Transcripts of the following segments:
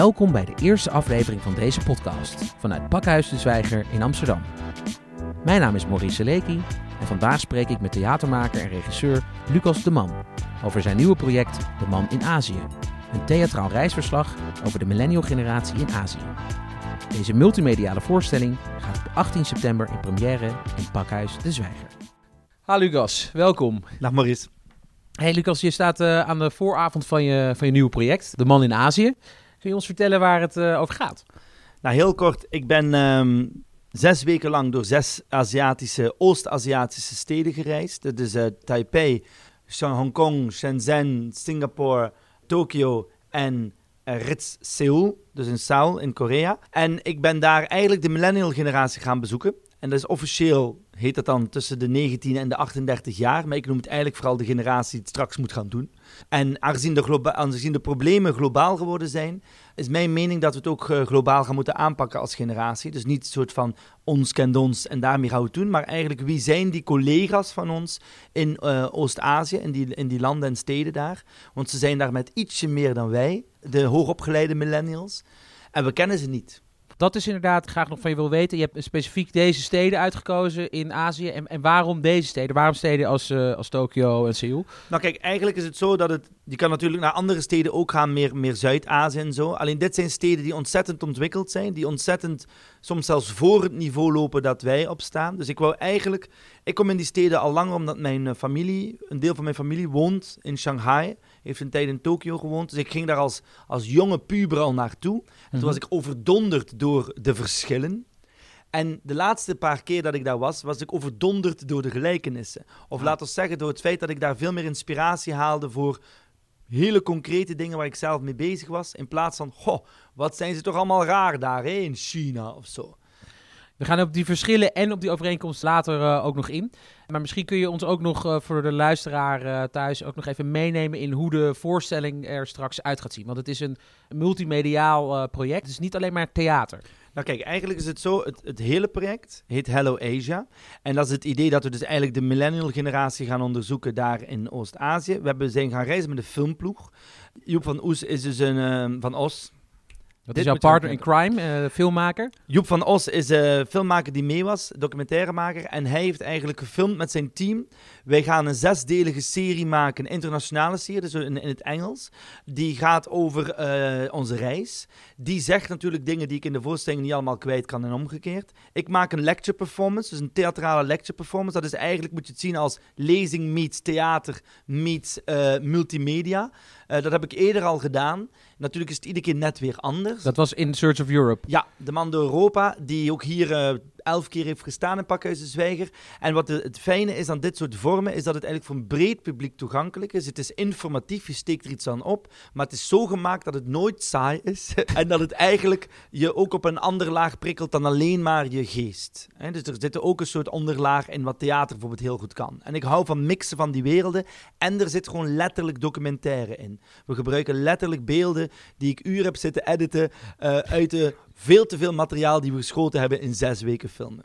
Welkom bij de eerste aflevering van deze podcast vanuit Pakhuis de Zwijger in Amsterdam. Mijn naam is Maurice Leekie en vandaag spreek ik met theatermaker en regisseur Lucas de Man over zijn nieuwe project De Man in Azië. Een theatraal reisverslag over de millennial generatie in Azië. Deze multimediale voorstelling gaat op 18 september in première in Pakhuis de Zwijger. Ha Lucas, welkom. Dag Maurice. Hey Lucas, je staat uh, aan de vooravond van je, van je nieuwe project, De Man in Azië. Kun je ons vertellen waar het uh, over gaat? Nou, heel kort. Ik ben um, zes weken lang door zes Aziatische, Oost-Aziatische steden gereisd. Dat is uh, Taipei, Hongkong, Shenzhen, Singapore, Tokio en Ritz Seoul, dus in Seoul in Korea. En ik ben daar eigenlijk de millennial generatie gaan bezoeken. En dat is officieel, heet dat dan, tussen de 19 en de 38 jaar. Maar ik noem het eigenlijk vooral de generatie die het straks moet gaan doen. En aangezien de, aangezien de problemen globaal geworden zijn, is mijn mening dat we het ook uh, globaal gaan moeten aanpakken als generatie. Dus niet een soort van ons kent ons en daarmee gaan we het doen, maar eigenlijk wie zijn die collega's van ons in uh, Oost-Azië, in die, in die landen en steden daar. Want ze zijn daar met ietsje meer dan wij, de hoogopgeleide millennials. En we kennen ze niet dat is inderdaad graag nog van je wil weten. Je hebt specifiek deze steden uitgekozen in Azië. En, en waarom deze steden? Waarom steden als, uh, als Tokio en Seoul? Nou kijk, eigenlijk is het zo dat het... Je kan natuurlijk naar andere steden ook gaan, meer, meer Zuid-Azië en zo. Alleen dit zijn steden die ontzettend ontwikkeld zijn. Die ontzettend soms zelfs voor het niveau lopen dat wij opstaan. Dus ik wou eigenlijk... Ik kom in die steden al langer omdat mijn eh, familie, een deel van mijn familie woont in Shanghai heeft een tijd in Tokio gewoond. Dus ik ging daar als, als jonge puber al naartoe. En toen mhm. was ik overdonderd door de verschillen. En de laatste paar keer dat ik daar was, was ik overdonderd door de gelijkenissen. Of laat ons zeggen, door het feit dat ik daar veel meer inspiratie haalde voor hele concrete dingen waar ik zelf mee bezig was. In plaats van, goh, wat zijn ze toch allemaal raar daar hè, in China of zo. We gaan op die verschillen en op die overeenkomst later uh, ook nog in. Maar misschien kun je ons ook nog uh, voor de luisteraar uh, thuis ook nog even meenemen in hoe de voorstelling er straks uit gaat zien. Want het is een multimediaal project. Het is niet alleen maar theater. Nou kijk, eigenlijk is het zo, het, het, hele project heet Hello Asia. En dat is het idee dat we dus eigenlijk de millennial generatie gaan onderzoeken daar in Oost-Azië. We hebben, zijn gaan reizen met een filmploeg. Joep van Oes is dus een, van Os, dat is jouw partner in crime, uh, filmmaker? Joep van Os is een filmmaker die mee was, documentairemaker. En hij heeft eigenlijk gefilmd met zijn team. Wij gaan een zesdelige serie maken, een internationale serie, dus in, in het Engels. Die gaat over uh, onze reis. Die zegt natuurlijk dingen die ik in de voorstelling niet allemaal kwijt kan en omgekeerd. Ik maak een lecture performance, dus een theatrale lecture performance. Dat is eigenlijk, moet je het zien als lezing meets theater meets multimedia. Uh, dat heb ik eerder al gedaan. Natuurlijk is het iedere keer net weer anders. Dat was in Search of Europe. Ja, de man door Europa, die ook hier uh, elf keer heeft gestaan in Pakhuis de Zwijger. En wat het fijne is aan dit soort vormen, is dat het eigenlijk voor een breed publiek toegankelijk is. Het is informatief, je steekt er iets aan op, maar het is zo gemaakt dat het nooit saai is. en dat het eigenlijk je ook op een ander laag prikkelt dan alleen maar je geest. dus er zit ook een soort onderlaag in wat theater bijvoorbeeld heel goed kan. En ik hou van mixen van die werelden. En er zit gewoon letterlijk documentaire in. We gebruiken letterlijk beelden die ik uren heb zitten editen uh, uit de veel te veel materiaal die we geschoten hebben in zes weken filmen.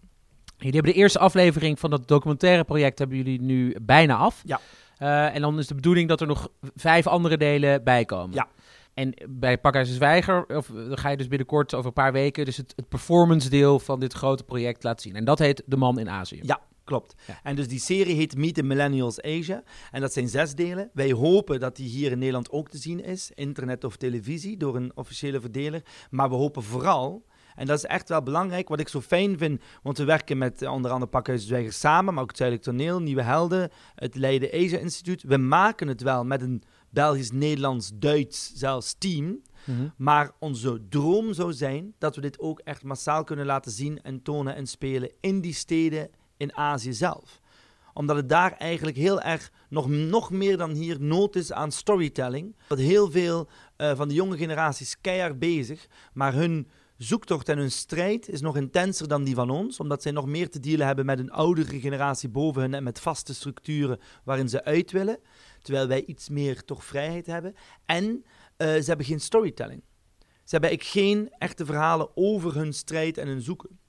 Jullie hebben de eerste aflevering van dat documentaire project hebben jullie nu bijna af. Ja. Uh, en dan is de bedoeling dat er nog vijf andere delen bij komen. Ja. En bij Pakhuis Zwijger, of, dan ga je dus binnenkort over een paar weken, dus het, het performance deel van dit grote project laten zien. En dat heet De Man in Azië. Ja, Klopt. En dus die serie heet Meet the Millennials Asia. En dat zijn zes delen. Wij hopen dat die hier in Nederland ook te zien is, internet of televisie, door een officiële verdeler. Maar we hopen vooral, en dat is echt wel belangrijk, wat ik zo fijn vind, want we werken met onder andere Pakhuis Zwijgers samen, maar ook het Zuidelijk Toneel, Nieuwe Helden, het Leiden Asia Instituut. We maken het wel met een Belgisch, Nederlands, Duits zelfs team. Mhm. Maar onze droom zou zijn dat we dit ook echt massaal kunnen laten zien en tonen en spelen in die steden in Azië zelf. Omdat het daar eigenlijk heel erg, nog, nog meer dan hier, nood is aan storytelling. Dat heel veel uh, van de jonge generaties keihard bezig, maar hun zoektocht en hun strijd is nog intenser dan die van ons, omdat zij nog meer te dealen hebben met een oudere generatie boven hen en met vaste structuren waarin ze uit willen, terwijl wij iets meer toch vrijheid hebben. En uh, ze hebben geen storytelling. Ze hebben geen echte verhalen over hun strijd en hun zoeken.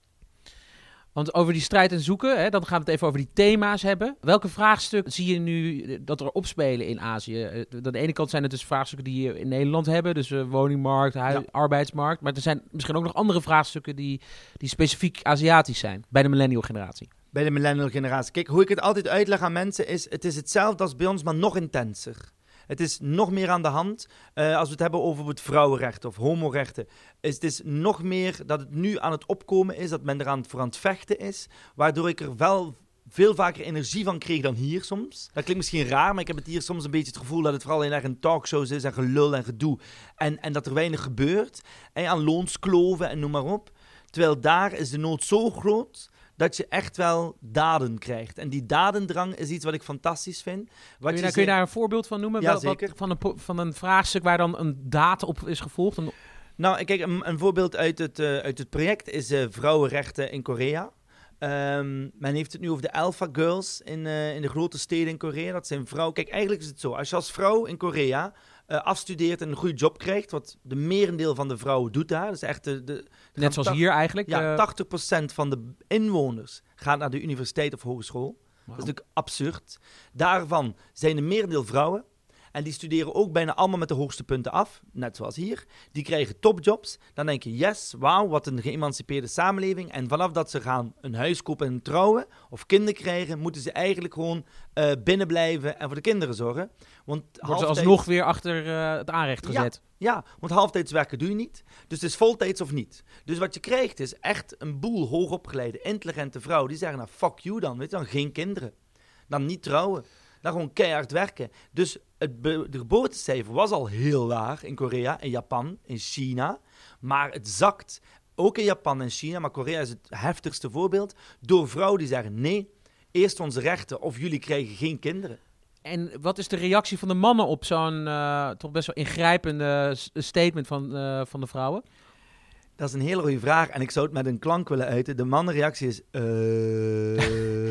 Want over die strijd en zoeken, hè, dan gaan we het even over die thema's hebben. Welke vraagstukken zie je nu eh, dat er opspelen in Azië? Eh, Aan de ene kant zijn het dus vraagstukken die je in Nederland hebben, dus uh, woningmarkt, Ja. arbeidsmarkt. Maar er zijn misschien ook nog andere vraagstukken die, die specifiek Aziatisch zijn bij de millennial generatie. bij de millennial generatie. Kijk, hoe ik het altijd uitleg aan mensen is, het is hetzelfde als bij ons, maar nog intenser. Het is nog meer aan de hand. Eh, als we het hebben over bijvoorbeeld vrouwenrechten of homorechten, het is nog meer dat het nu aan het opkomen is, dat men eraan voor aan het vechten is, waardoor ik er wel veel vaker energie van kreeg dan hier soms. Dat klinkt misschien raar, maar ik heb het hier soms een beetje het gevoel dat het vooral heel erg een talkshows is en gelul en gedoe. En, en dat er weinig gebeurt. En aan loonskloven en noem maar op. Terwijl daar is de nood zo groot dat je echt wel daden krijgt. En die dadendrang is iets wat ik fantastisch vind. Wat Kun je, daar, kun je zei- daar een voorbeeld van noemen? Ja, Wel- wat- zeker. van, een, van een vraagstuk waar dan een daad op is gevolgd? Een- Nou, kijk, een, een voorbeeld uit het, eh, uit het project is eh, vrouwenrechten in Korea. Ehm, men heeft het nu over de Alpha Girls in, eh, in de grote steden in Korea. Dat zijn vrouwen. Kijk, eigenlijk is het zo. Als je als vrouw in Korea afstudeert en een goede job krijgt, wat de merendeel van de vrouwen doet daar. Dat is echt de, de, net zoals hier eigenlijk. Ja, eh, 80% van de inwoners gaat naar de universiteit of hogeschool. Dat is natuurlijk absurd. Daarvan zijn de merendeel vrouwen. En die studeren ook bijna allemaal met de hoogste punten af, net zoals hier. Die krijgen topjobs. Dan denk je, yes, wauw, wat een geëmancipeerde samenleving. En vanaf dat ze gaan een huis kopen en trouwen of kinderen krijgen, moeten ze eigenlijk gewoon eh binnen blijven en voor de kinderen zorgen. Want Wordt ze alsnog weer achter eh, het aanrecht Ja. gezet. Ja, want halftijds werken doe je niet. Dus het is voltijds of niet. Dus wat je krijgt is echt een boel hoogopgeleide, intelligente vrouwen die zeggen, nou fuck you dan, weet je dan, geen kinderen. Dan niet trouwen. Dan gewoon keihard werken. Dus het de geboortecijfer was al heel laag in Korea, in Japan, in China. Maar het zakt ook in Japan en China, maar Korea is het heftigste voorbeeld. Door vrouwen die zeggen, nee, eerst onze rechten of jullie krijgen geen kinderen. En wat is de reactie van de mannen op zo'n eh, toch best wel ingrijpende statement van, eh, van de vrouwen? Dat is een hele goede vraag en ik zou het met een klank willen uiten. De mannenreactie is... eh,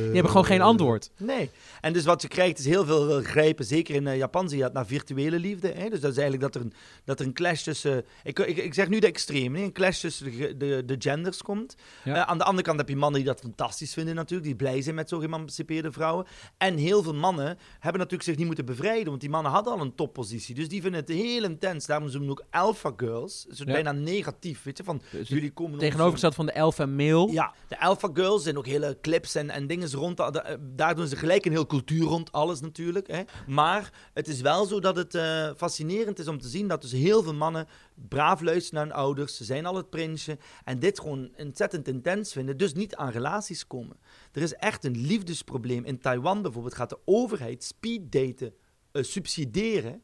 Die hebben gewoon geen antwoord. Nee. En dus wat je krijgt is heel veel grijpen. Zeker in eh, Japan zie je dat naar virtuele liefde. Hè? Dus dat is eigenlijk dat er een, dat er een clash tussen... Ik, ik, ik zeg nu de extreem. hè? Een clash tussen de, de, de genders komt. Ja. Eh, aan de andere kant heb je mannen die dat fantastisch vinden natuurlijk. Die blij zijn met zo geëmancipeerde vrouwen. En heel veel mannen hebben natuurlijk zich niet moeten bevrijden. Want die mannen hadden al een toppositie. Dus die vinden het heel intens. Daarom noemen ze ook alpha girls. Dus Ja. bijna negatief. Weet je, van Dus jullie komen... Tegenovergesteld van de alpha male. ja, de Alpha Girls zijn ook hele clips en, en dingen rond. da- da- Daar doen ze gelijk een heel cultuur rond alles natuurlijk. Hè. Maar het is wel zo dat het eh, fascinerend is om te zien dat dus heel veel mannen braaf luisteren naar hun ouders. Ze zijn al het prinsje. En dit gewoon ontzettend intens vinden. Dus niet aan relaties komen. Er is echt een liefdesprobleem. In Taiwan bijvoorbeeld gaat de overheid speeddaten eh, subsidiëren.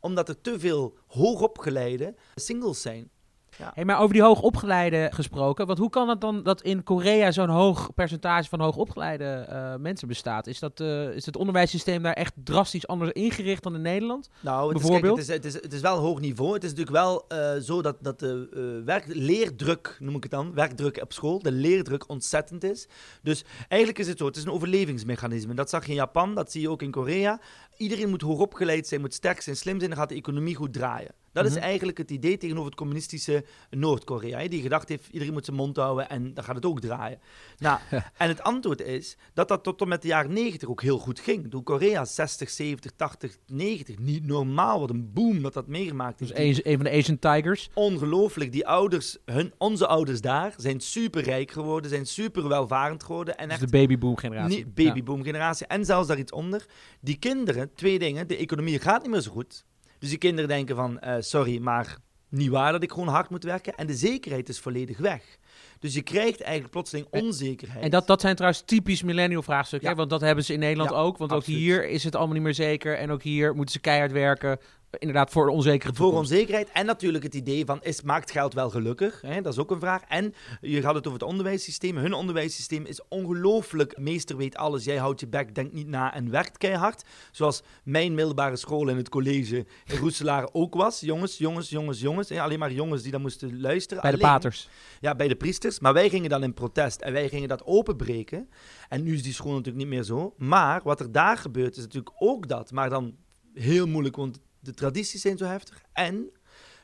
Omdat er te veel hoogopgeleide singles zijn. Hey, maar over die hoogopgeleide gesproken, want hoe kan het dan dat in Korea zo'n hoog percentage van hoogopgeleide eh mensen bestaat? Is, dat, eh, is het onderwijssysteem daar echt drastisch anders ingericht dan in Nederland? Nou, het is, Bijvoorbeeld? kijk, het, is, het, is, het is wel hoog niveau. Het is natuurlijk wel eh, zo dat, dat de werk, leerdruk, noem ik het dan, werkdruk op school, de leerdruk ontzettend is. Dus eigenlijk is het zo, het is een overlevingsmechanisme. Dat zag je in Japan, dat zie je ook in Korea. Iedereen moet hoogopgeleid zijn, moet sterk zijn, slim zijn, dan gaat de economie goed draaien. Dat Mhm. is eigenlijk het idee tegenover het communistische Noord-Korea. Die gedacht heeft, iedereen moet zijn mond houden en dan gaat het ook draaien. Nou, en het antwoord is dat dat tot en met de jaren 90 ook heel goed ging. Toen Korea 60, 70, 80, 90, niet normaal, wat een boom dat dat meegemaakt Dus heeft. een, een van de Asian Tigers. Ongelooflijk, die ouders, hun, onze ouders daar, zijn super rijk geworden, zijn super welvarend geworden. En Dus echt de babyboom generatie. babyboom generatie. En zelfs daar iets onder. Die kinderen, twee dingen. De economie gaat niet meer zo goed. Dus die kinderen denken van, eh, sorry, maar niet waar dat ik gewoon hard moet werken. En de zekerheid is volledig weg. Dus je krijgt eigenlijk plotseling onzekerheid. En dat, dat zijn trouwens typisch millennial vraagstukken. Ja. Want dat hebben ze in Nederland Ja, ook. Want ook hier is het allemaal niet meer zeker. En ook hier moeten ze keihard werken. Inderdaad, voor onzekere Voor onzekerheid. En natuurlijk het idee van, is, maakt geld wel gelukkig? Hè? Dat is ook een vraag. En je had het over het onderwijssysteem. Hun onderwijssysteem is ongelooflijk. Meester weet alles. Jij houdt je bek, denkt niet na en werkt keihard. Zoals mijn middelbare school in het college in Roeselaar ook was. Jongens, jongens, jongens, jongens. Hè? Alleen maar jongens die dan moesten luisteren. Bij de Alleen- paters. Ja, bij de priesters. Maar wij gingen dan in protest en wij gingen dat openbreken. En nu is die school natuurlijk niet meer zo. Maar wat er daar gebeurt is natuurlijk ook dat. Maar dan heel moeilijk, want de tradities zijn zo heftig. En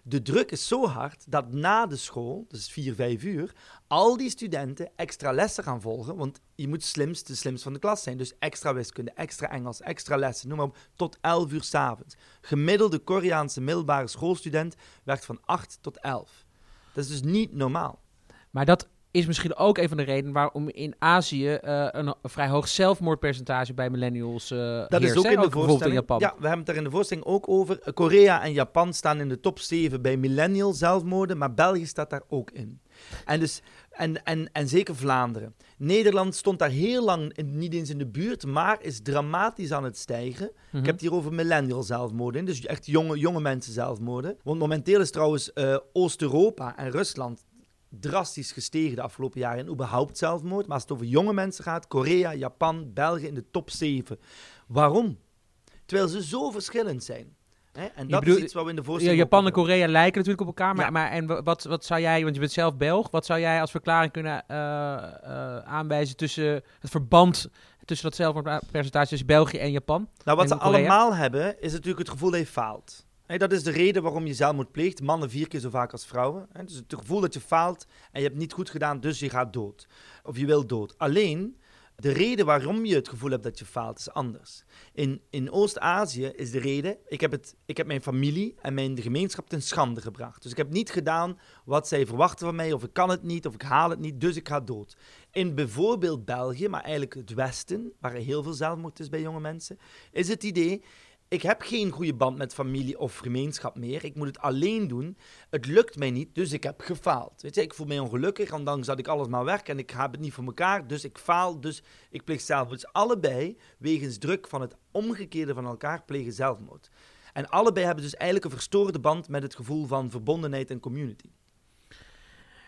de druk is zo hard dat na de school, dus 4, 5 uur, al die studenten extra lessen gaan volgen. Want je moet slimst, de slimst van de klas zijn. Dus extra wiskunde, extra Engels, extra lessen, noem maar op, tot 11 uur s'avonds. Gemiddelde Koreaanse middelbare schoolstudent werkt van 8 tot 11. Dat is dus niet normaal. Maar dat is misschien ook een van de redenen waarom in Azië uh, een, vrij hoog zelfmoordpercentage bij millennials uh, Dat heerst, is ook hè? in de bijvoorbeeld voorstelling. in Japan. Ja, we hebben het daar in de voorstelling ook over. Korea en Japan staan in de top 7 bij millennial zelfmoorden, maar België staat daar ook in. En, dus, en, en, en zeker Vlaanderen. Nederland stond daar heel lang in- niet eens in de buurt, maar is dramatisch aan het stijgen. Mhm. Ik heb het hier over millennial zelfmoorden, dus echt jonge, jonge mensen zelfmoorden. Want momenteel is trouwens eh, Oost-Europa en Rusland drastisch gestegen de afgelopen jaren in überhaupt zelfmoord. Maar als het over jonge mensen gaat, Korea, Japan, België in de top 7. Waarom? Terwijl ze zo verschillend zijn. Hè? En dat bedoelt- is iets wat we in de Ja, voorstelling Japan en Korea lijken natuurlijk op elkaar. Maar, Ja. maar en wa- wat, wat zou jij, want je bent zelf Belg, wat zou jij als verklaring kunnen eh, eh, aanwijzen tussen het verband tussen dat zelfmoordpercentage tussen België en Japan? Nou, wat En ze Korea? allemaal hebben, is natuurlijk het gevoel dat je faalt. Dat is de reden waarom je zelfmoord pleegt. Mannen vier keer zo vaak als vrouwen. Dus het gevoel dat je faalt en je hebt niet goed gedaan, dus je gaat dood. Of je wil dood. Alleen, de reden waarom je het gevoel hebt dat je faalt, is anders. In, in Oost-Azië is de reden, ik heb, het, ik heb mijn familie en mijn gemeenschap ten schande gebracht. Dus ik heb niet gedaan wat zij verwachten van mij, of ik kan het niet, of ik haal het niet, dus ik ga dood. In bijvoorbeeld België, maar eigenlijk het Westen, waar er heel veel zelfmoord is bij jonge mensen, is het idee, ik heb geen goede band met familie of gemeenschap meer. Ik moet het alleen doen. Het lukt mij niet, dus ik heb gefaald. Weet je, ik voel mij ongelukkig, ondanks dat ik alles maar werk en ik heb het niet voor elkaar. Dus ik faal, dus ik pleeg zelfmoord. Dus allebei, wegens druk van het omgekeerde van elkaar, plegen zelfmoord. En allebei hebben dus eigenlijk een verstoorde band met het gevoel van verbondenheid en community.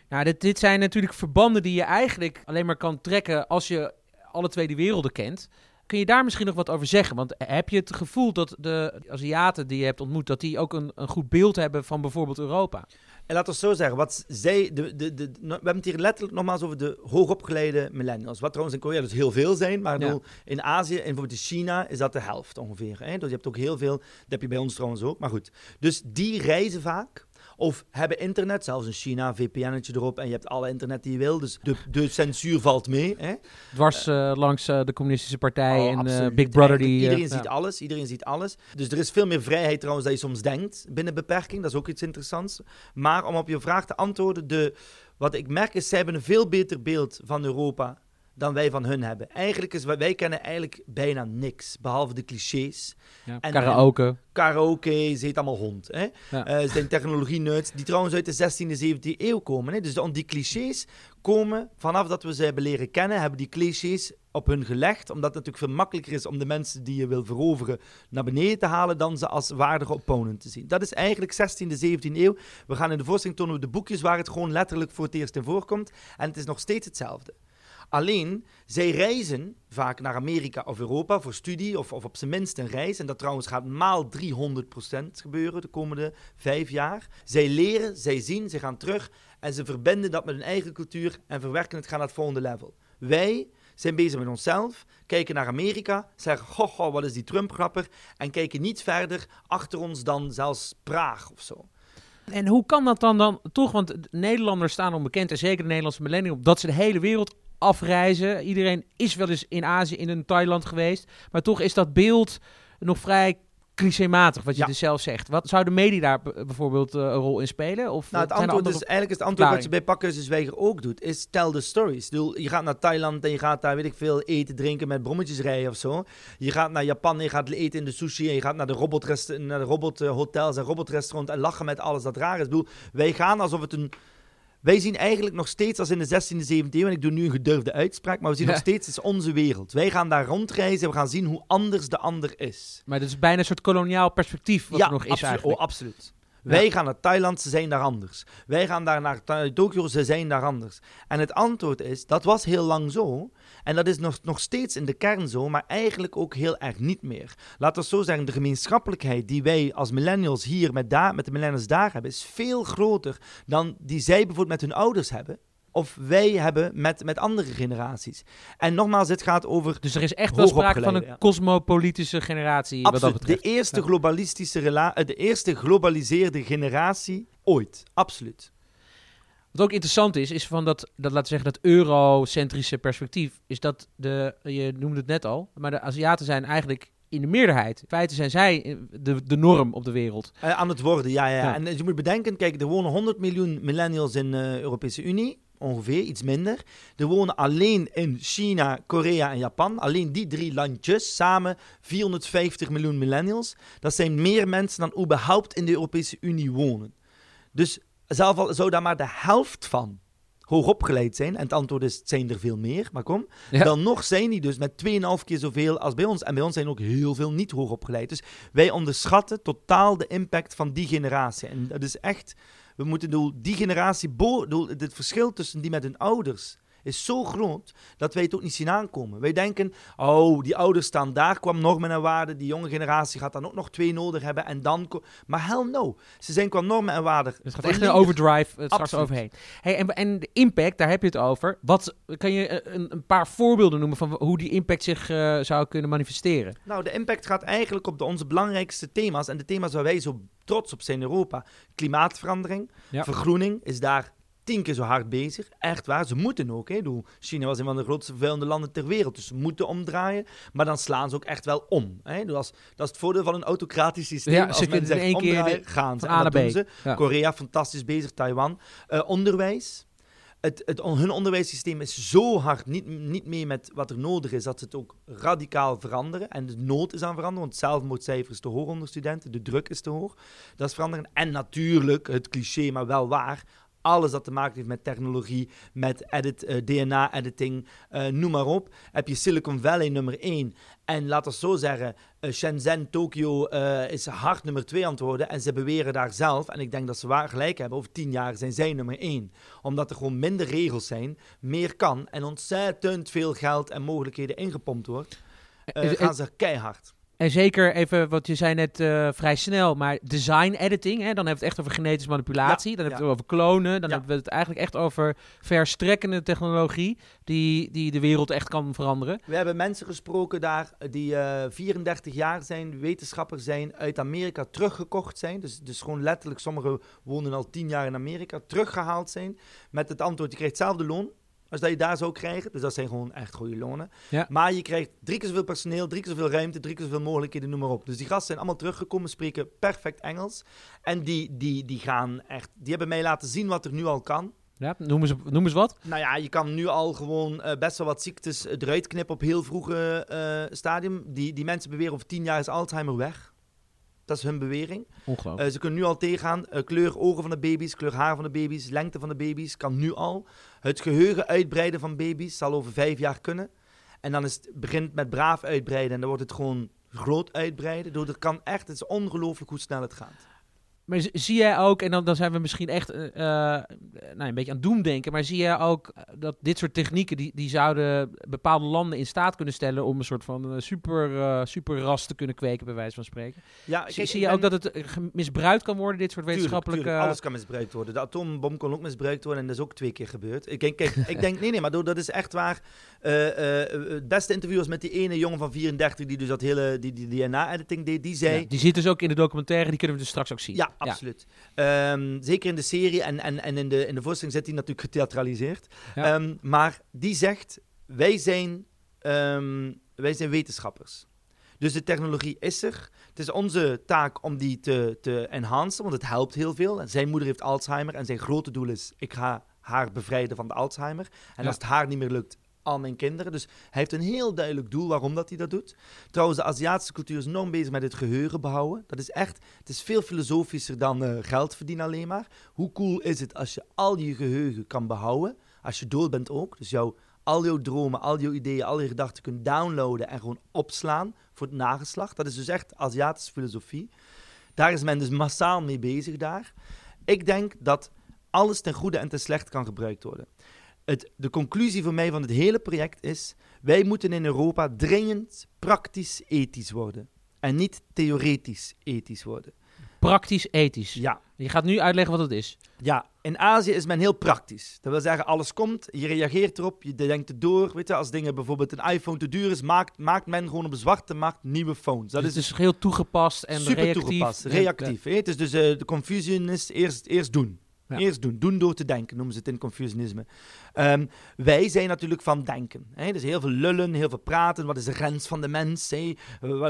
Nou, dit, dit zijn natuurlijk verbanden die je eigenlijk alleen maar kan trekken als je alle twee die werelden kent. Kun je daar misschien nog wat over zeggen? Want heb je het gevoel dat de Aziaten die je hebt ontmoet, dat die ook een, een goed beeld hebben van bijvoorbeeld Europa? En laten we zo zeggen, wat zij, de, de, de, we hebben het hier letterlijk nogmaals over de hoogopgeleide millennials. Wat trouwens in Korea dus heel veel zijn, maar Ja. in Azië en bijvoorbeeld in China is dat de helft ongeveer. Hè? Dus je hebt ook heel veel, dat heb je bij ons trouwens ook, maar goed. Dus die reizen vaak. Of hebben internet, zelfs in China, een VPN'tje erop en je hebt alle internet die je wil. Dus de, de censuur valt mee. Hè? Dwars eh, langs eh, de communistische partij Oh, en eh, absoluut. Big Brother die... Eh, iedereen ja. ziet alles, iedereen ziet alles. Dus er is veel meer vrijheid trouwens dan je soms denkt binnen beperking. Dat is ook iets interessants. Maar om op je vraag te antwoorden, de, wat ik merk is, zij hebben een veel beter beeld van Europa dan wij van hun hebben. Eigenlijk is, wij kennen eigenlijk bijna niks, behalve de clichés. Ja, en- karaoke. Karaoke, ze heet allemaal hond. Hè? Ja. Eh, ze zijn technologie-nerds die trouwens uit de 16e, 17e eeuw komen. Hè? Dus de, die clichés komen vanaf dat we ze hebben leren kennen, hebben die clichés op hun gelegd. Omdat het natuurlijk veel makkelijker is om de mensen die je wil veroveren naar beneden te halen dan ze als waardige opponent te zien. Dat is eigenlijk 16e, 17e eeuw. We gaan in de voorstelling tonen we de boekjes waar het gewoon letterlijk voor het eerst in voorkomt. En het is nog steeds hetzelfde. Alleen, zij reizen vaak naar Amerika of Europa voor studie of, of op zijn minst een reis. En dat trouwens gaat maal 300% gebeuren de komende vijf jaar. Zij leren, zij zien, zij gaan terug en ze verbinden dat met hun eigen cultuur en verwerken het, gaan naar het volgende level. Wij zijn bezig met onszelf, kijken naar Amerika, zeggen, goh, goh, wat is die Trump-grapper? En kijken niet verder achter ons dan zelfs Praag of zo. En hoe kan dat dan, dan toch? Want de Nederlanders staan onbekend, en zeker de Nederlandse millennium, dat ze de hele wereld afreizen. Iedereen is wel eens in Azië, in een Thailand geweest. Maar toch is dat beeld nog vrij clichématig, wat je Ja. dus zelf zegt. Wat zou de media daar bijvoorbeeld eh, een rol in spelen? Of Nou, het zijn er antwoord is eigenlijk is het antwoord wat je bij de Zwijger ook doet, is tell the stories. Ik bedoel, je gaat naar Thailand en je gaat daar, weet ik veel, eten, drinken met brommetjes rijden of zo. Je gaat naar Japan en je gaat eten in de sushi en je gaat naar de, robotrest naar de robothotels en robotrestaurants en lachen met alles dat raar is. Ik bedoel, wij gaan alsof het een... Wij zien eigenlijk nog steeds als in de 16e, 17e eeuw, en ik doe nu een gedurfde uitspraak, maar we zien Ja. nog steeds, het is onze wereld. Wij gaan daar rondreizen en we gaan zien hoe anders de ander is. Maar dat is bijna een soort koloniaal perspectief wat er nog is eigenlijk. Oh, absoluut. Wij gaan naar Thailand, ze zijn daar anders. Wij gaan daar naar Tokio, ze zijn daar anders. En het antwoord is, dat was heel lang zo. En dat is nog, nog steeds in de kern zo, maar eigenlijk ook heel erg niet meer. Laten we zo zeggen, de gemeenschappelijkheid die wij als millennials hier met, daar, met de millennials daar hebben, is veel groter dan die zij bijvoorbeeld met hun ouders hebben. Of wij hebben met, met andere generaties. En nogmaals, het gaat over Dus er is echt wel sprake van een ja. cosmopolitische generatie wat dat betreft. De eerste globalistische rela- eh, de eerste globaliseerde generatie ooit. Absoluut. Wat ook interessant is, is van dat, dat laten we zeggen, dat eurocentrische perspectief, is dat de, je noemde het net al, maar de Aziaten zijn eigenlijk in de meerderheid. In feite zijn zij de, de norm op de wereld. Eh, aan het worden, ja, ja. Ja. En je moet bedenken, kijk, er wonen 100 miljoen millennials in de Europese Unie. Ongeveer, iets minder. Er wonen alleen in China, Korea en Japan. Alleen die drie landjes samen 450 miljoen millennials. Dat zijn meer mensen dan überhaupt in de Europese Unie wonen. Dus zelf al zou daar maar de helft van hoogopgeleid zijn. En het antwoord is, het zijn er veel meer, maar kom. Ja. Dan nog zijn die dus met 2,5 keer zoveel als bij ons. En bij ons zijn ook heel veel niet hoogopgeleid. Dus wij onderschatten totaal de impact van die generatie. En dat is echt, we moeten die generatie, het verschil tussen die met hun ouders is zo groot dat wij het ook niet zien aankomen. Wij denken, oh, die ouders staan daar, kwam normen en waarden, die jonge generatie gaat dan ook nog twee nodig hebben en dan... Maar hell no, ze zijn qua normen en waarden... Het gaat echt een overdrive eh, straks overheen. Hey, en, en de impact, daar heb je het over. Wat, kan je eh, een, een paar voorbeelden noemen van hoe die impact zich eh, zou kunnen manifesteren? Nou, de impact gaat eigenlijk op de, onze belangrijkste thema's. En de thema's waar wij zo trots op zijn in Europa. Klimaatverandering, Ja. vergroening is daar tien keer zo hard bezig. Echt waar, ze moeten ook. Hè. China was een van de grootste vervuilende landen ter wereld. Dus ze moeten omdraaien. Maar dan slaan ze ook echt wel om. Hè. Dus als- dat is het voordeel van een autocratisch systeem. Ja, als ze men kunnen in zegt één keer omdraaien, de- gaan ze. A dat naar B. ze. Ja. Korea, fantastisch bezig. Taiwan. Eh, onderwijs. Het, het, hun onderwijssysteem is zo hard niet, niet mee met wat er nodig is, dat ze het ook radicaal veranderen. En de nood is aan veranderen, want zelfmoordcijfer is te hoog onder studenten, de druk is te hoog. Dat is veranderen. En natuurlijk, het cliché, maar wel waar, alles dat te maken heeft met technologie, met edit, eh, DNA-editing, eh, noem maar op. Heb je Silicon Valley nummer 1 en laat ons zo zeggen, eh, Shenzhen, Tokio is hard nummer 2 aan het worden. En ze beweren daar zelf, en ik denk dat ze waar gelijk hebben, over 10 jaar zijn zij nummer 1. Omdat er gewoon minder regels zijn, meer kan en ontzettend veel geld en mogelijkheden ingepompt wordt. gaan ze keihard. En zeker even, wat je zei net eh, vrij snel, maar design editing, hè, dan hebben we het echt over genetische manipulatie, Ja, dan hebben we het over klonen, dan Ja. hebben we het eigenlijk echt over verstrekkende technologie die, die de wereld echt kan veranderen. We hebben mensen gesproken daar eh, die eh, 34 jaar zijn, wetenschappers zijn, uit Amerika teruggekocht zijn. Dus, dus gewoon letterlijk, sommigen wonen al 10 jaar in Amerika, teruggehaald zijn. Met het antwoord, je krijgt hetzelfde loon als dat je daar zou krijgen. Dus dat zijn gewoon echt goede lonen. Ja. Maar je krijgt drie keer zoveel personeel, drie keer zoveel ruimte, drie keer zoveel mogelijkheden, noem maar op. Dus die gasten zijn allemaal teruggekomen, spreken perfect Engels. En die, die, die gaan echt, die hebben mij laten zien wat er nu al kan. Ja, noem, eens, noem eens wat. Nou ja, je kan nu al gewoon eh, best wel wat ziektes eruit knippen op heel vroege eh, stadium. Die, die mensen beweren over tien jaar is Alzheimer weg. Dat is hun bewering. Ongelooflijk. Eh, ze kunnen nu al tegengaan. kleur ogen van de baby's, kleur haar van de baby's, lengte van de baby's kan nu al. Het geheugen uitbreiden van baby's zal over vijf jaar kunnen. En dan is het, begint met braaf uitbreiden en dan wordt het gewoon groot uitbreiden. Door, er kan echt, het is ongelooflijk hoe snel het gaat. Maar zie jij ook, en dan, dan zijn we misschien echt eh, eh, nou, een beetje aan doemdenken, maar zie jij ook eh, dat dit soort technieken, die, die zouden bepaalde landen in staat kunnen stellen om een soort van super, eh superras te kunnen kweken, bij wijze van spreken? Ja, Zie, kijk, zie ik je ook dat het misbruikt kan worden, dit soort wetenschappelijke... tuurlijk, alles kan misbruikt worden. De atoombom kon ook misbruikt worden en dat is ook twee keer gebeurd. Ik denk, kijk, ik denk nee, nee, maar dat is echt waar. Het beste interview was met die ene jongen van 34 die dus dat hele die, die DNA-editing deed. Die zei, Ja, die zit dus ook in de documentaire, die kunnen we dus straks ook zien. Ja, absoluut. Ehm, zeker in de serie en, en, en in, de, in de voorstelling zit hij natuurlijk getheatraliseerd. Ehm, maar die zegt, wij zijn, ehm, wij zijn wetenschappers. Dus de technologie is er. Het is onze taak om die te, te enhancen, want het helpt heel veel. Zijn moeder heeft Alzheimer en zijn grote doel is, ik ga haar bevrijden van de Alzheimer. En Ja. als het haar niet meer lukt, al mijn kinderen. Dus hij heeft een heel duidelijk doel waarom dat hij dat doet. Trouwens, de Aziatische cultuur is enorm bezig met het geheugen behouden. Dat is echt, het is veel filosofischer dan eh, geld verdienen alleen maar. Hoe cool is het als je al je geheugen kan behouden, als je dood bent ook. Dus jouw, al jouw dromen, al jouw ideeën, al je gedachten kunt downloaden en gewoon opslaan voor het nageslacht. Dat is dus echt Aziatische filosofie. Daar is men dus massaal mee bezig daar. Ik denk dat alles ten goede en ten slechte kan gebruikt worden. Het, de conclusie voor mij van het hele project is: wij moeten in Europa dringend praktisch ethisch worden. En niet theoretisch ethisch worden. Praktisch ethisch. Ja, Je gaat nu uitleggen wat het is. ja. In Azië is men heel praktisch. Dat wil zeggen, alles komt, je reageert erop, je denkt het door. Weet je, als dingen bijvoorbeeld een iPhone te duur is, maakt, maakt men gewoon op de zwarte markt nieuwe phones. Dat dus is dus heel toegepast en super reactief. toegepast, reactief. Het is dus uh, de confusion is eerst, eerst doen. Eerst doen. Doen door te denken, noemen ze het in confusionisme. Um, wij zijn natuurlijk van denken. Hè? Dus heel veel lullen, heel veel praten. Wat is de grens van de mens? Hè?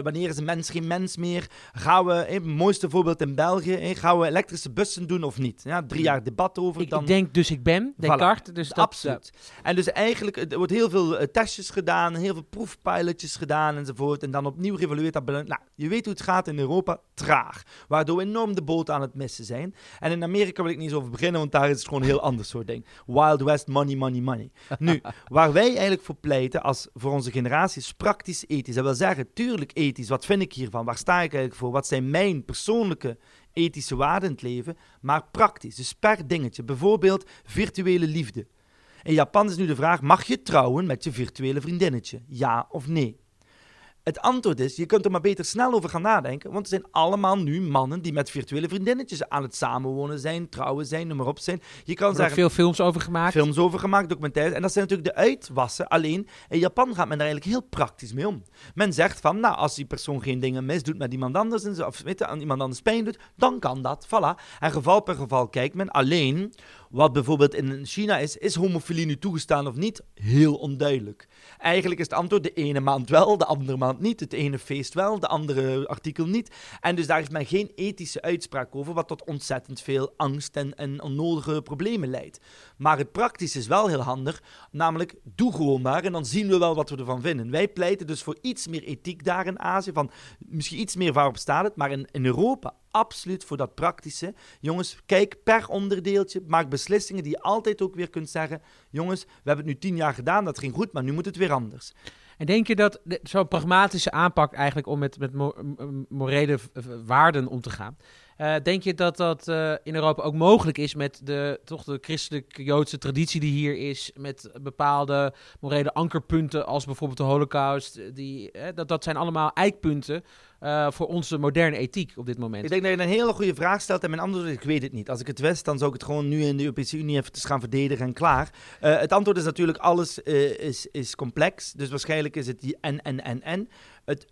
Wanneer is een mens geen mens meer? Gaan we, het mooiste voorbeeld in België, hè? gaan we elektrische bussen doen of niet? Ja, drie jaar debat over. Ik, dan... denk dus ik ben, Descartes. Voilà. Dus dat, Absoluut. En dus eigenlijk, er wordt heel veel uh, testjes gedaan, heel veel proefpilotjes gedaan enzovoort. En dan opnieuw revalueert dat. Nou, je weet hoe het gaat in Europa, traag. Waardoor we enorm de boot aan het missen zijn. En in Amerika wil ik niet eens over beginnen, want daar is het gewoon een heel ander soort ding. Wild West money money, money, Nu, waar wij eigenlijk voor pleiten als voor onze generatie is praktisch ethisch. Dat wil zeggen, tuurlijk ethisch, wat vind ik hiervan? Waar sta ik eigenlijk voor? Wat zijn mijn persoonlijke ethische waarden in het leven? Maar praktisch, dus per dingetje. Bijvoorbeeld virtuele liefde. In Japan is nu de vraag, mag je trouwen met je virtuele vriendinnetje? Ja of nee? Het antwoord is, je kunt er maar beter snel over gaan nadenken, want er zijn allemaal nu mannen die met virtuele vriendinnetjes aan het samenwonen zijn, trouwen zijn, noem maar op zijn. Je kan er veel films over gemaakt. Films over gemaakt, documentaires. En dat zijn natuurlijk de uitwassen. Alleen, in Japan gaat men daar eigenlijk heel praktisch mee om. Men zegt van, nou, als die persoon geen dingen misdoet met iemand anders, en zo, of weet je, aan iemand anders pijn doet, dan kan dat, voilà. En geval per geval kijkt men. Alleen, wat bijvoorbeeld in China is, is homofilie nu toegestaan of niet? Heel onduidelijk. Eigenlijk is het antwoord de ene maand wel, de andere maand niet. Het ene feest wel, de andere artikel niet. En dus daar heeft men geen ethische uitspraak over, wat tot ontzettend veel angst en, en onnodige problemen leidt. Maar het praktisch is wel heel handig, namelijk doe gewoon maar en dan zien we wel wat we ervan vinden. Wij pleiten dus voor iets meer ethiek daar in Azië, van misschien iets meer waarop staat het, maar in, Europa absoluut voor dat praktische. Jongens, kijk per onderdeeltje, maak beslissingen die je altijd ook weer kunt zeggen. Jongens, we hebben het nu tien jaar gedaan, dat ging goed, maar nu moet het weer anders. En denk je dat zo'n pragmatische aanpak eigenlijk om met, met morele waarden om te gaan, uh, denk je dat dat uh, in Europa ook mogelijk is met de, toch de christelijk-joodse traditie die hier is, met bepaalde morele ankerpunten als bijvoorbeeld de holocaust, die, uh, dat, dat zijn allemaal eikpunten voor onze moderne ethiek op dit moment? Ik denk dat je een hele goede vraag stelt en mijn antwoord is, ik weet het niet. Als ik het wist, dan zou ik het gewoon nu in de Europese Unie even gaan verdedigen en klaar. het antwoord is natuurlijk, alles is, is complex, dus waarschijnlijk is het die en, en, en, en. Het,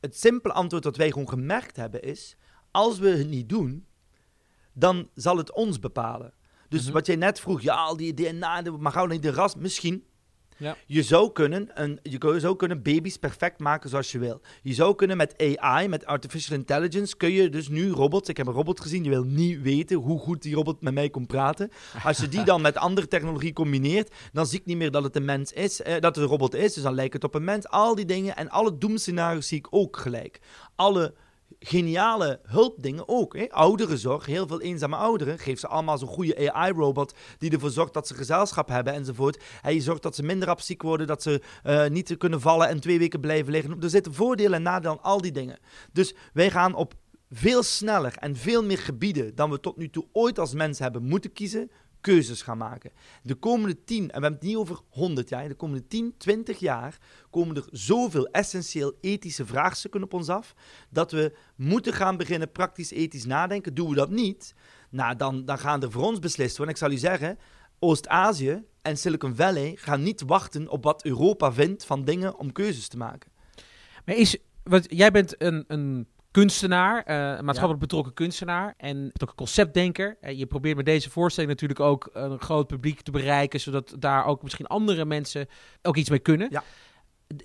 het simpele antwoord dat wij gewoon gemerkt hebben is als we het niet doen, dan zal het ons bepalen. Dus mhm. wat jij net vroeg, ja, al die DNA, maar gauw niet de ras, misschien. Ja. Je, zou kunnen een, je zou kunnen baby's perfect maken zoals je wil. Je zou kunnen met AI, met artificial intelligence, kun je dus nu robots. Ik heb een robot gezien, je wil niet weten hoe goed die robot met mij kon praten. Als je die dan met andere technologie combineert, dan zie ik niet meer dat het een mens is, eh, dat het een robot is. Dus dan lijkt het op een mens. Al die dingen en alle doemscenario's zie ik ook gelijk. Alle geniale hulpdingen ook. Hè? Ouderenzorg, heel veel eenzame ouderen. Geef ze allemaal zo'n goede AI-robot die ervoor zorgt dat ze gezelschap hebben enzovoort. En je zorgt dat ze minder rap ziek worden, dat ze uh, niet kunnen vallen en twee weken blijven liggen. Er zitten voordelen en nadelen aan al die dingen. Dus wij gaan op veel sneller en veel meer gebieden dan we tot nu toe ooit als mens hebben moeten kiezen, keuzes gaan maken. De komende 10, en we hebben het niet over 100 jaar, de komende 10, 20 jaar komen er zoveel essentieel ethische vraagstukken op ons af, dat we moeten gaan beginnen praktisch ethisch nadenken. Doen we dat niet, nou, dan, dan gaan er voor ons beslist worden. Ik zal u zeggen, Oost-Azië en Silicon Valley gaan niet wachten op wat Europa vindt van dingen om keuzes te maken. Maar is, wat, jij bent een, een kunstenaar, een maatschappelijk betrokken kunstenaar en ook een conceptdenker. Uh, je probeert met deze voorstelling natuurlijk ook een groot publiek te bereiken, zodat daar ook misschien andere mensen ook iets mee kunnen. Ja.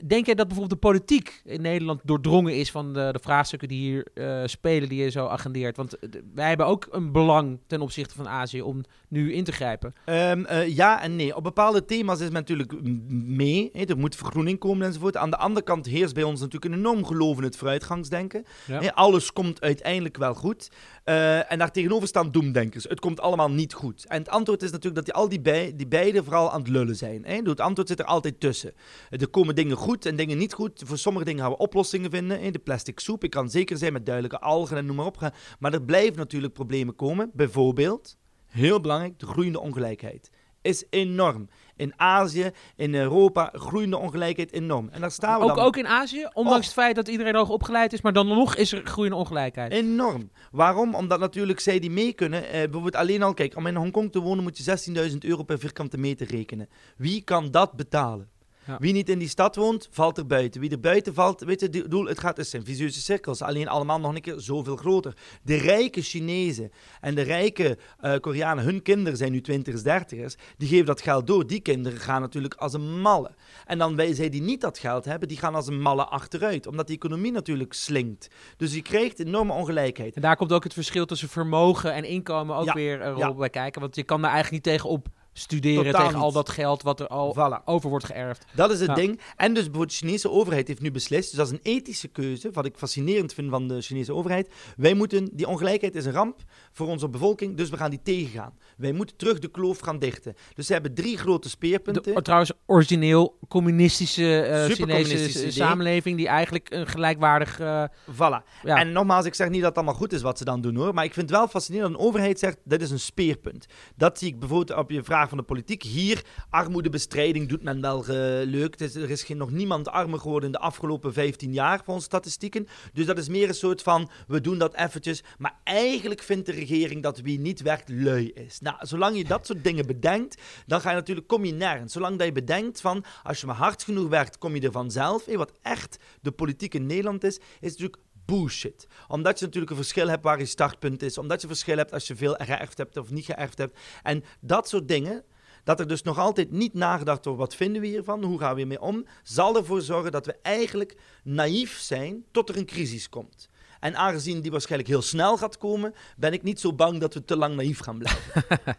Denk jij dat bijvoorbeeld de politiek in Nederland doordrongen is van de, de vraagstukken die hier uh, spelen, die je zo agendeert? Want uh, wij hebben ook een belang ten opzichte van Azië om nu in te grijpen. Um, uh, ja en nee. Op bepaalde thema's is men natuurlijk mee. Er moet vergroening komen enzovoort. Aan de andere kant heerst bij ons natuurlijk een enorm geloof in het vooruitgangsdenken. Ja. Alles komt uiteindelijk wel goed. Uh, en daar tegenover staan doemdenkers. Het komt allemaal niet goed. En het antwoord is natuurlijk dat die, al die, bij, die beide vooral aan het lullen zijn. Het antwoord zit er altijd tussen. Er komen dingen goed en dingen niet goed. Voor sommige dingen gaan we oplossingen vinden. Hè? De plastic soep. Ik kan zeker zijn met duidelijke algen en noem maar op. Maar er blijven natuurlijk problemen komen. Bijvoorbeeld, heel belangrijk, de groeiende ongelijkheid. is enorm. In Azië, in Europa, groeiende ongelijkheid enorm. En daar staan we Ook, dan. ook in Azië, ondanks het feit dat iedereen hoog opgeleid is, maar dan nog is er groeiende ongelijkheid. Enorm. Waarom? Omdat natuurlijk zij die mee kunnen. Eh, bijvoorbeeld alleen al, kijk, om in Hongkong te wonen moet je 16.000 euro per vierkante meter rekenen. Wie kan dat betalen? Ja. Wie niet in die stad woont, valt er buiten. Wie er buiten valt, weet je, het doel, het gaat, het zijn visieuze cirkels. Alleen allemaal nog een keer zoveel groter. De rijke Chinezen en de rijke eh, Koreanen, hun kinderen zijn nu 20ers, 30ers, die geven dat geld door. Die kinderen gaan natuurlijk als een malle. En dan wij, zij die niet dat geld hebben, die gaan als een malle achteruit. Omdat die economie natuurlijk slinkt. Dus je krijgt enorme ongelijkheid. En daar komt ook het verschil tussen vermogen en inkomen ook Ja, weer een rol bij kijken. Want je kan daar eigenlijk niet tegenop studeren Totaal tegen al dat geld wat er al Voilà. over wordt geërfd. Dat is het Ja. ding. En dus bijvoorbeeld de Chinese overheid heeft nu beslist, dus dat is een ethische keuze, wat ik fascinerend vind van de Chinese overheid. Wij moeten, die ongelijkheid is een ramp voor onze bevolking, dus we gaan die tegengaan. Wij moeten terug de kloof gaan dichten. Dus ze hebben drie grote speerpunten. De, trouwens, origineel communistische eh Chinese samenleving die eigenlijk een gelijkwaardig... eh, Voilà. ja. En nogmaals, ik zeg niet dat het allemaal goed is wat ze dan doen hoor. Maar ik vind het wel fascinerend dat een overheid zegt: dit is een speerpunt. Dat zie ik bijvoorbeeld op je vraag van de politiek. Hier, armoedebestrijding doet men wel eh, leuk. Er is geen, nog niemand armer geworden in de afgelopen 15 jaar, volgens statistieken. Dus dat is meer een soort van: we doen dat eventjes. Maar eigenlijk vindt de regering dat wie niet werkt lui is. Nou, zolang je dat soort dingen bedenkt, dan ga je natuurlijk, kom je nergens. Zolang dat je bedenkt van: als je maar hard genoeg werkt, kom je er vanzelf. Hé, wat echt de politiek in Nederland is, is natuurlijk bullshit. Omdat je natuurlijk een verschil hebt waar je startpunt is. Omdat je verschil hebt als je veel geërfd hebt of niet geërfd hebt. En dat soort dingen, dat er dus nog altijd niet nagedacht wordt, wat vinden we hiervan, hoe gaan we hiermee om, zal ervoor zorgen dat we eigenlijk naïef zijn tot er een crisis komt. En aangezien die waarschijnlijk heel snel gaat komen, ben ik niet zo bang dat we te lang naïef gaan blijven.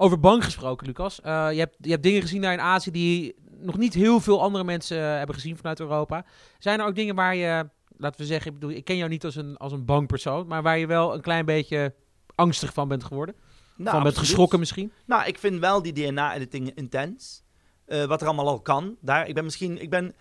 Over bank gesproken, Lucas. Eh, je, hebt, je hebt dingen gezien daar in Azië die nog niet heel veel andere mensen eh, hebben gezien vanuit Europa. Zijn er ook dingen waar je, laten we zeggen, ik, bedoel, ik ken jou niet als een, als een bankpersoon, maar waar je wel een klein beetje angstig van bent geworden? Nou, van bent absoluut. geschrokken misschien? Nou, ik vind wel die DNA-editing intens. Eh, wat er allemaal al kan. Daar, ik ben misschien, ik ben,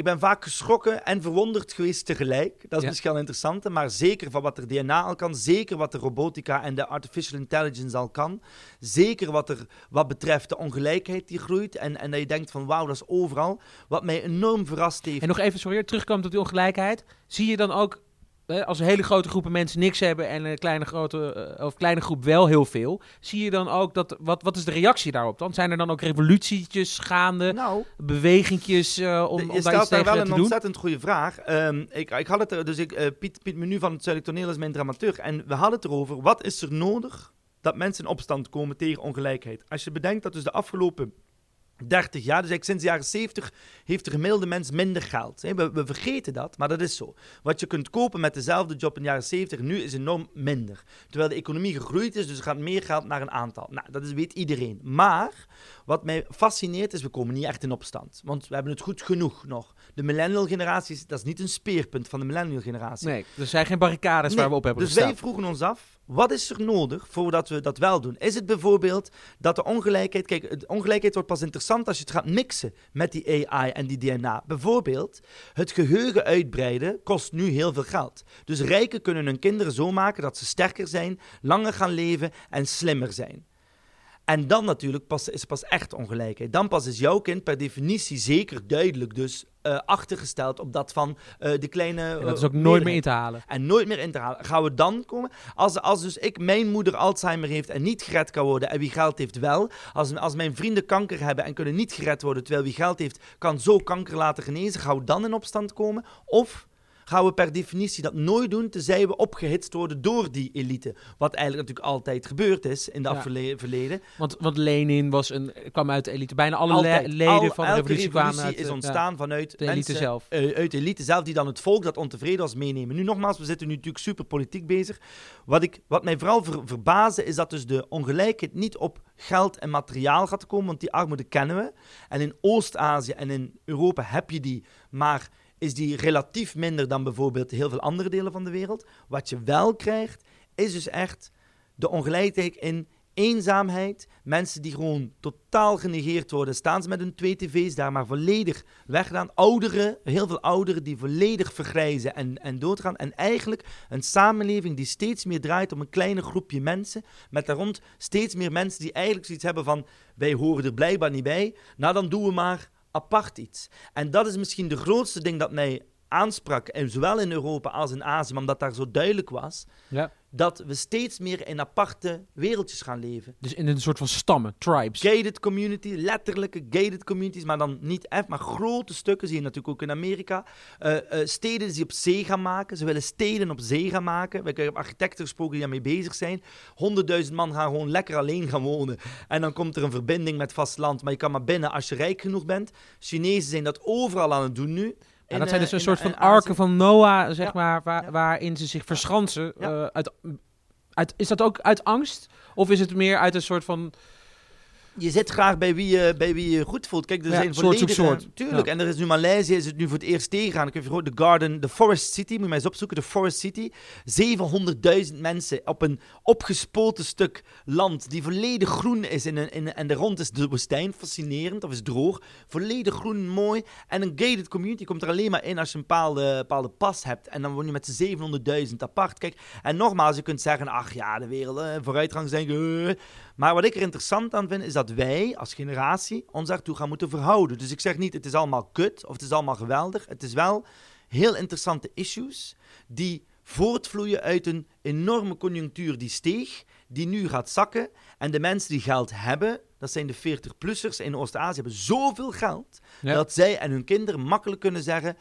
ik ben vaak geschrokken en verwonderd geweest tegelijk. Dat is Ja. misschien wel interessant, maar zeker van wat er DNA al kan. Zeker wat de robotica en de artificial intelligence al kan. Zeker wat, er, wat betreft de ongelijkheid die groeit. En, en dat je denkt van wauw, dat is overal. Wat mij enorm verrast heeft. En nog even, sorry, terugkomen tot die ongelijkheid. Zie je dan ook, als een hele grote groepen mensen niks hebben en een kleine, grote, eh, of kleine groep wel heel veel, zie je dan ook dat, wat, wat is de reactie daarop dan? Zijn er dan ook revolutietjes gaande, nou, bewegingjes eh, om, De- om je daar stelt daar wel een doen? ontzettend goede vraag. Ehm, ik, ik had het er, dus ik, eh, Piet, Piet Menu van het Zuidelijk Toneel is mijn dramaturg. En we hadden het erover, wat is er nodig dat mensen in opstand komen tegen ongelijkheid? Als je bedenkt dat dus de afgelopen 30 jaar, dus eigenlijk sinds de jaren 70, heeft de gemiddelde mens minder geld. We, we vergeten dat, maar dat is zo. Wat je kunt kopen met dezelfde job in de jaren 70, nu is enorm minder. Terwijl de economie gegroeid is, dus er gaat meer geld naar een aantal. Nou, dat is, weet iedereen. Maar wat mij fascineert is, we komen niet echt in opstand. Want we hebben het goed genoeg nog. De millennial generatie, is- dat is niet een speerpunt van de millennial generatie. Nee, er zijn geen barricades waar we op hebben dus gestaan. wij vroegen ons af, wat is er nodig voordat we dat wel doen? Is het bijvoorbeeld dat de ongelijkheid... Kijk, de ongelijkheid wordt pas interessant als je het gaat mixen met die AI en die DNA. Bijvoorbeeld, het geheugen uitbreiden kost nu heel veel geld. Dus rijken kunnen hun kinderen zo maken dat ze sterker zijn, langer gaan leven en slimmer zijn. En dan natuurlijk pas, is pas echt ongelijkheid. Dan pas is jouw kind per definitie zeker duidelijk dus eh, achtergesteld op dat van eh, de kleine... En dat is eh, ook nooit meer in te halen. en nooit meer in te halen. Gaan we dan komen? Als, als dus ik, mijn moeder Alzheimer heeft en niet gered kan worden en wie geld heeft wel. Als, als mijn vrienden kanker hebben en kunnen niet gered worden terwijl wie geld heeft kan zo kanker laten genezen. Gaan we dan in opstand komen? Of gaan we per definitie dat nooit doen tenzij we opgehitst worden door die elite? Wat eigenlijk natuurlijk altijd gebeurd is in het Ja. verleden. Want, want Lenin was een, kwam uit de elite. Bijna alle le- leden Al- van de revolutie kwamen uit is ontstaan vanuit de elite mensen, zelf. eh, uit de elite zelf, die dan het volk dat ontevreden was meenemen. Nu nogmaals, we zitten nu natuurlijk super politiek bezig. Wat, ik, wat mij vooral ver, is dat dus de ongelijkheid niet op geld en materiaal gaat komen, want die armoede kennen we. En in Oost-Azië en in Europa heb je die, maar is die relatief minder dan bijvoorbeeld heel veel andere delen van de wereld. Wat je wel krijgt, is dus echt de ongelijkheid in eenzaamheid, mensen die gewoon totaal genegeerd worden. Staan ze met hun twee tv's daar maar volledig weggedaan. Ouderen, heel veel ouderen die volledig vergrijzen en, en doodgaan. En eigenlijk een samenleving die steeds meer draait om een kleine groepje mensen. Met daar rond steeds meer mensen die eigenlijk zoiets hebben van... wij horen er blijkbaar niet bij. Nou, dan doen we maar apart iets. En dat is misschien de grootste ding dat mij aansprak, en zowel in Europa als in Azië, omdat daar zo duidelijk was, Ja. dat we steeds meer in aparte wereldjes gaan leven. Dus in een soort van stammen, tribes. Gated community, letterlijke gated communities, maar dan niet echt, maar grote stukken, zie je natuurlijk ook in Amerika. Eh, eh, steden die op zee gaan maken, ze willen steden op zee gaan maken. We hebben architecten gesproken die daarmee bezig zijn. Honderdduizend man gaan gewoon lekker alleen gaan wonen. En dan komt er een verbinding met vasteland, maar je kan maar binnen als je rijk genoeg bent. Chinezen zijn dat overal aan het doen nu. Ja, In, dat zijn eh, dus een soort in van arken van Noah, zeg maar, waar, waarin ze zich verschansen. Eh, uit, uit, is dat ook uit angst? Of is het meer uit een soort van... Je zit graag bij wie je, bij wie je goed voelt. Kijk, er Ja, zijn soort volledige... soort. Tuurlijk. Ja. En er is nu Maleisië, is het nu voor het eerst tegengaan. Ik heb gehoord, de Garden, de Forest City, moet je maar eens opzoeken. De Forest City. 700.000 mensen op een opgespoten stuk land die volledig groen is. In een, in, en de rond is de woestijn, fascinerend, of is droog. Volledig groen, mooi. En een gated community komt er alleen maar in als je een bepaalde, bepaalde pas hebt. En dan woon je met z'n 700.000 apart. Kijk, en nogmaals, je kunt zeggen, ach ja, de wereld, eh, vooruitgangsdenken... eh. Maar wat ik er interessant aan vind, is dat wij als generatie ons daartoe gaan moeten verhouden. Dus ik zeg niet, het is allemaal kut of het is allemaal geweldig. Het is wel heel interessante issues die voortvloeien uit een enorme conjunctuur die steeg, die nu gaat zakken. En de mensen die geld hebben, dat zijn de 40-plussers in Oost-Azië, hebben zoveel geld Ja. dat zij en hun kinderen makkelijk kunnen zeggen: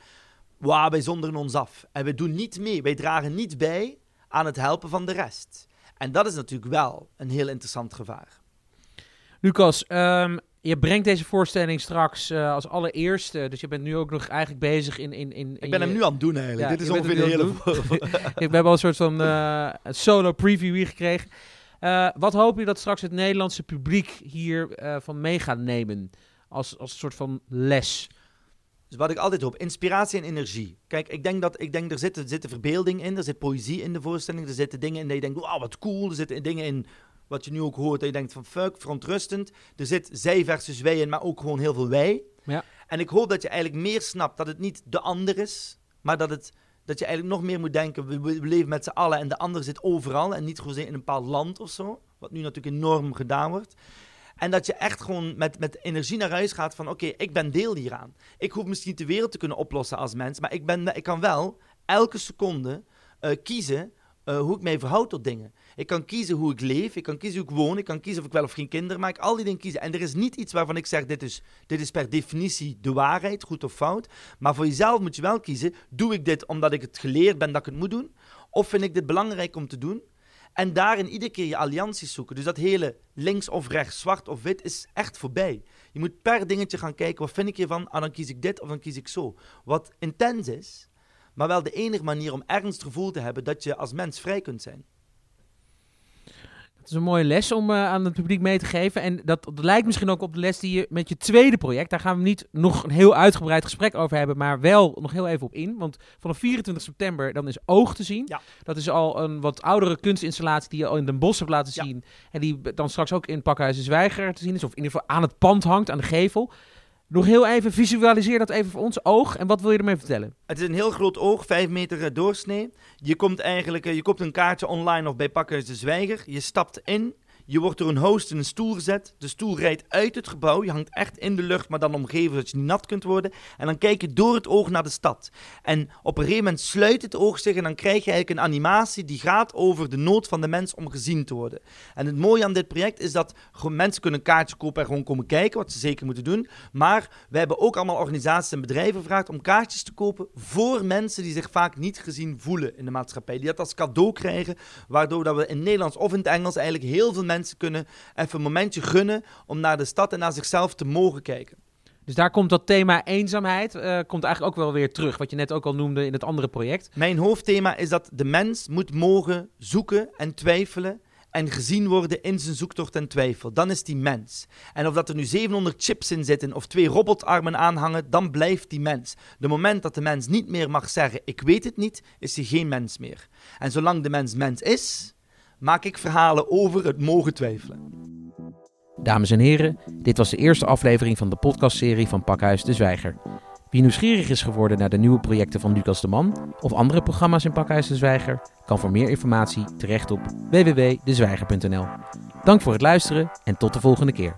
Wauw, wij zonderen ons af. En we doen niet mee, wij dragen niet bij aan het helpen van de rest. En dat is natuurlijk wel een heel interessant gevaar. Lucas, ehm, je brengt deze voorstelling straks eh, als allereerste. Dus je bent nu ook nog eigenlijk bezig in... in, in Ik ben hem nu aan het doen eigenlijk. Ja, Dit is ongeveer de hele... We hebben al een soort van eh, solo preview hier gekregen. Eh, wat hoop je dat straks het Nederlandse publiek hier eh, van mee gaat nemen? Als, als een soort van les. Dus wat ik altijd hoop, inspiratie en energie. Kijk, ik denk dat ik denk, er, zit, er zit verbeelding in, er zit poëzie in de voorstelling, er zitten dingen in dat je denkt, wauw, wat cool. Er zitten dingen in, wat je nu ook hoort, dat je denkt van fuck, verontrustend. Er zit zij versus wij in, maar ook gewoon heel veel wij. Ja. En ik hoop dat je eigenlijk meer snapt dat het niet de ander is, maar dat, het, dat je eigenlijk nog meer moet denken, we, we leven met z'n allen en de ander zit overal en niet gewoon in een bepaald land of zo. Wat nu natuurlijk enorm gedaan wordt. En dat je echt gewoon met, met energie naar huis gaat van... oké, ik ben deel hieraan. Ik hoef misschien de wereld te kunnen oplossen als mens... maar ik, ben, ik kan wel elke seconde eh, kiezen eh, hoe ik mij verhoud tot dingen. Ik kan kiezen hoe ik leef, ik kan kiezen hoe ik woon... ik kan kiezen of ik wel of geen kinderen maak. Al die dingen kiezen. En er is niet iets waarvan ik zeg... dit is, dit is per definitie de waarheid, goed of fout. Maar voor jezelf moet je wel kiezen... doe ik dit omdat ik het geleerd ben dat ik het moet doen... of vind ik dit belangrijk om te doen... En daarin iedere keer je allianties zoeken. Dus dat hele links of rechts, zwart of wit is echt voorbij. Je moet per dingetje gaan kijken, wat vind ik hiervan? Ah, dan kies ik dit of dan kies ik zo. Wat intens is, maar wel de enige manier om het gevoel te hebben dat je als mens vrij kunt zijn. Is een mooie les om eh, aan het publiek mee te geven. En dat, dat lijkt misschien ook op de les die je met je tweede project... daar gaan we niet nog een heel uitgebreid gesprek over hebben... maar wel nog heel even op in. Want vanaf 24 september dan is Oog te zien. Ja. Dat is al een wat oudere kunstinstallatie die je al in Den Bosch hebt laten Ja. zien. En die dan straks ook in Pakhuis de Zwijger te zien is. Of in ieder geval aan het pand hangt, aan de gevel. Nog heel even, visualiseer dat even voor ons oog. En wat wil je ermee vertellen? Het is een heel groot oog, 5 meter doorsnee. Je komt eigenlijk, eh, je koopt een kaartje online of bij Pakhuis de Zwijger. Je stapt in, je wordt door een host in een stoel gezet. De stoel rijdt uit het gebouw, je hangt echt in de lucht, maar dan omgeven zodat je niet nat kunt worden. En dan kijk je door het oog naar de stad. En op een gegeven moment sluit het oog zich en dan krijg je eigenlijk een animatie die gaat over de nood van de mens om gezien te worden. En het mooie aan dit project is dat mensen kunnen een kaartje kopen en gewoon komen kijken, wat ze zeker moeten doen. Maar we hebben ook allemaal organisaties en bedrijven gevraagd om kaartjes te kopen voor mensen die zich vaak niet gezien voelen in de maatschappij. Die dat als cadeau krijgen, waardoor dat we in Nederlands of in het Engels eigenlijk heel veel mensen kunnen even een momentje gunnen om naar de stad en naar zichzelf te mogen kijken. Dus daar komt dat thema eenzaamheid, eh, komt eigenlijk ook wel weer terug. Wat je net ook al noemde in het andere project. Mijn hoofdthema is dat de mens moet mogen zoeken en twijfelen en gezien worden in zijn zoektocht en twijfel. Dan is die mens. En of dat er nu 700 chips in zitten of twee robotarmen aanhangen, dan blijft die mens. De moment dat de mens niet meer mag zeggen, ik weet het niet, is hij geen mens meer. En zolang de mens mens is, maak ik verhalen over het mogen twijfelen. Dames en heren, dit was de eerste aflevering van de podcastserie van Pakhuis de Zwijger. Wie nieuwsgierig is geworden naar de nieuwe projecten van Lucas de Man of andere programma's in Pakhuis de Zwijger, kan voor meer informatie terecht op www.dezwijger.nl. Dank voor het luisteren en tot de volgende keer.